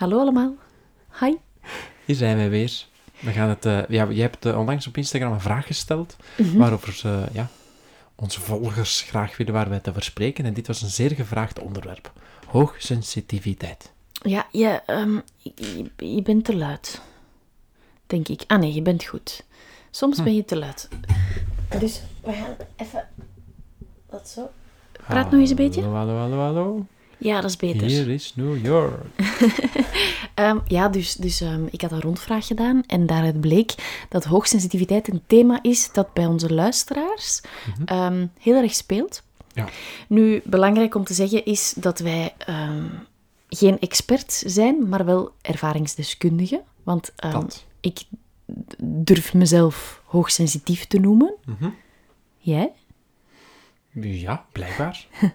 Hallo allemaal. Hi. Hier zijn wij weer. We gaan het, eh, ja, jij hebt eh, onlangs op Instagram een vraag gesteld Mhm. waarover ze, ja, onze volgers graag willen waar wij het over spreken. En dit was een zeer gevraagd onderwerp. Hoogsensitiviteit. Ja, je, ehm, je, je bent te luid. Denk ik. Ah nee, je bent goed. Soms ben je te luid. Dus we gaan even... Dat zo. Praat nog eens een beetje. Hallo, hallo, hallo, hallo. Ja, dat is beter. Hier is New York. Ehm, ja, dus, dus ehm, ik had een rondvraag gedaan en daaruit bleek dat hoogsensitiviteit een thema is dat bij onze luisteraars ehm, heel erg speelt. Ja. Nu, belangrijk om te zeggen is dat wij geen expert zijn, maar wel ervaringsdeskundigen. Want ik durf mezelf hoogsensitief te noemen. Mhm. Jij? Ja, blijkbaar.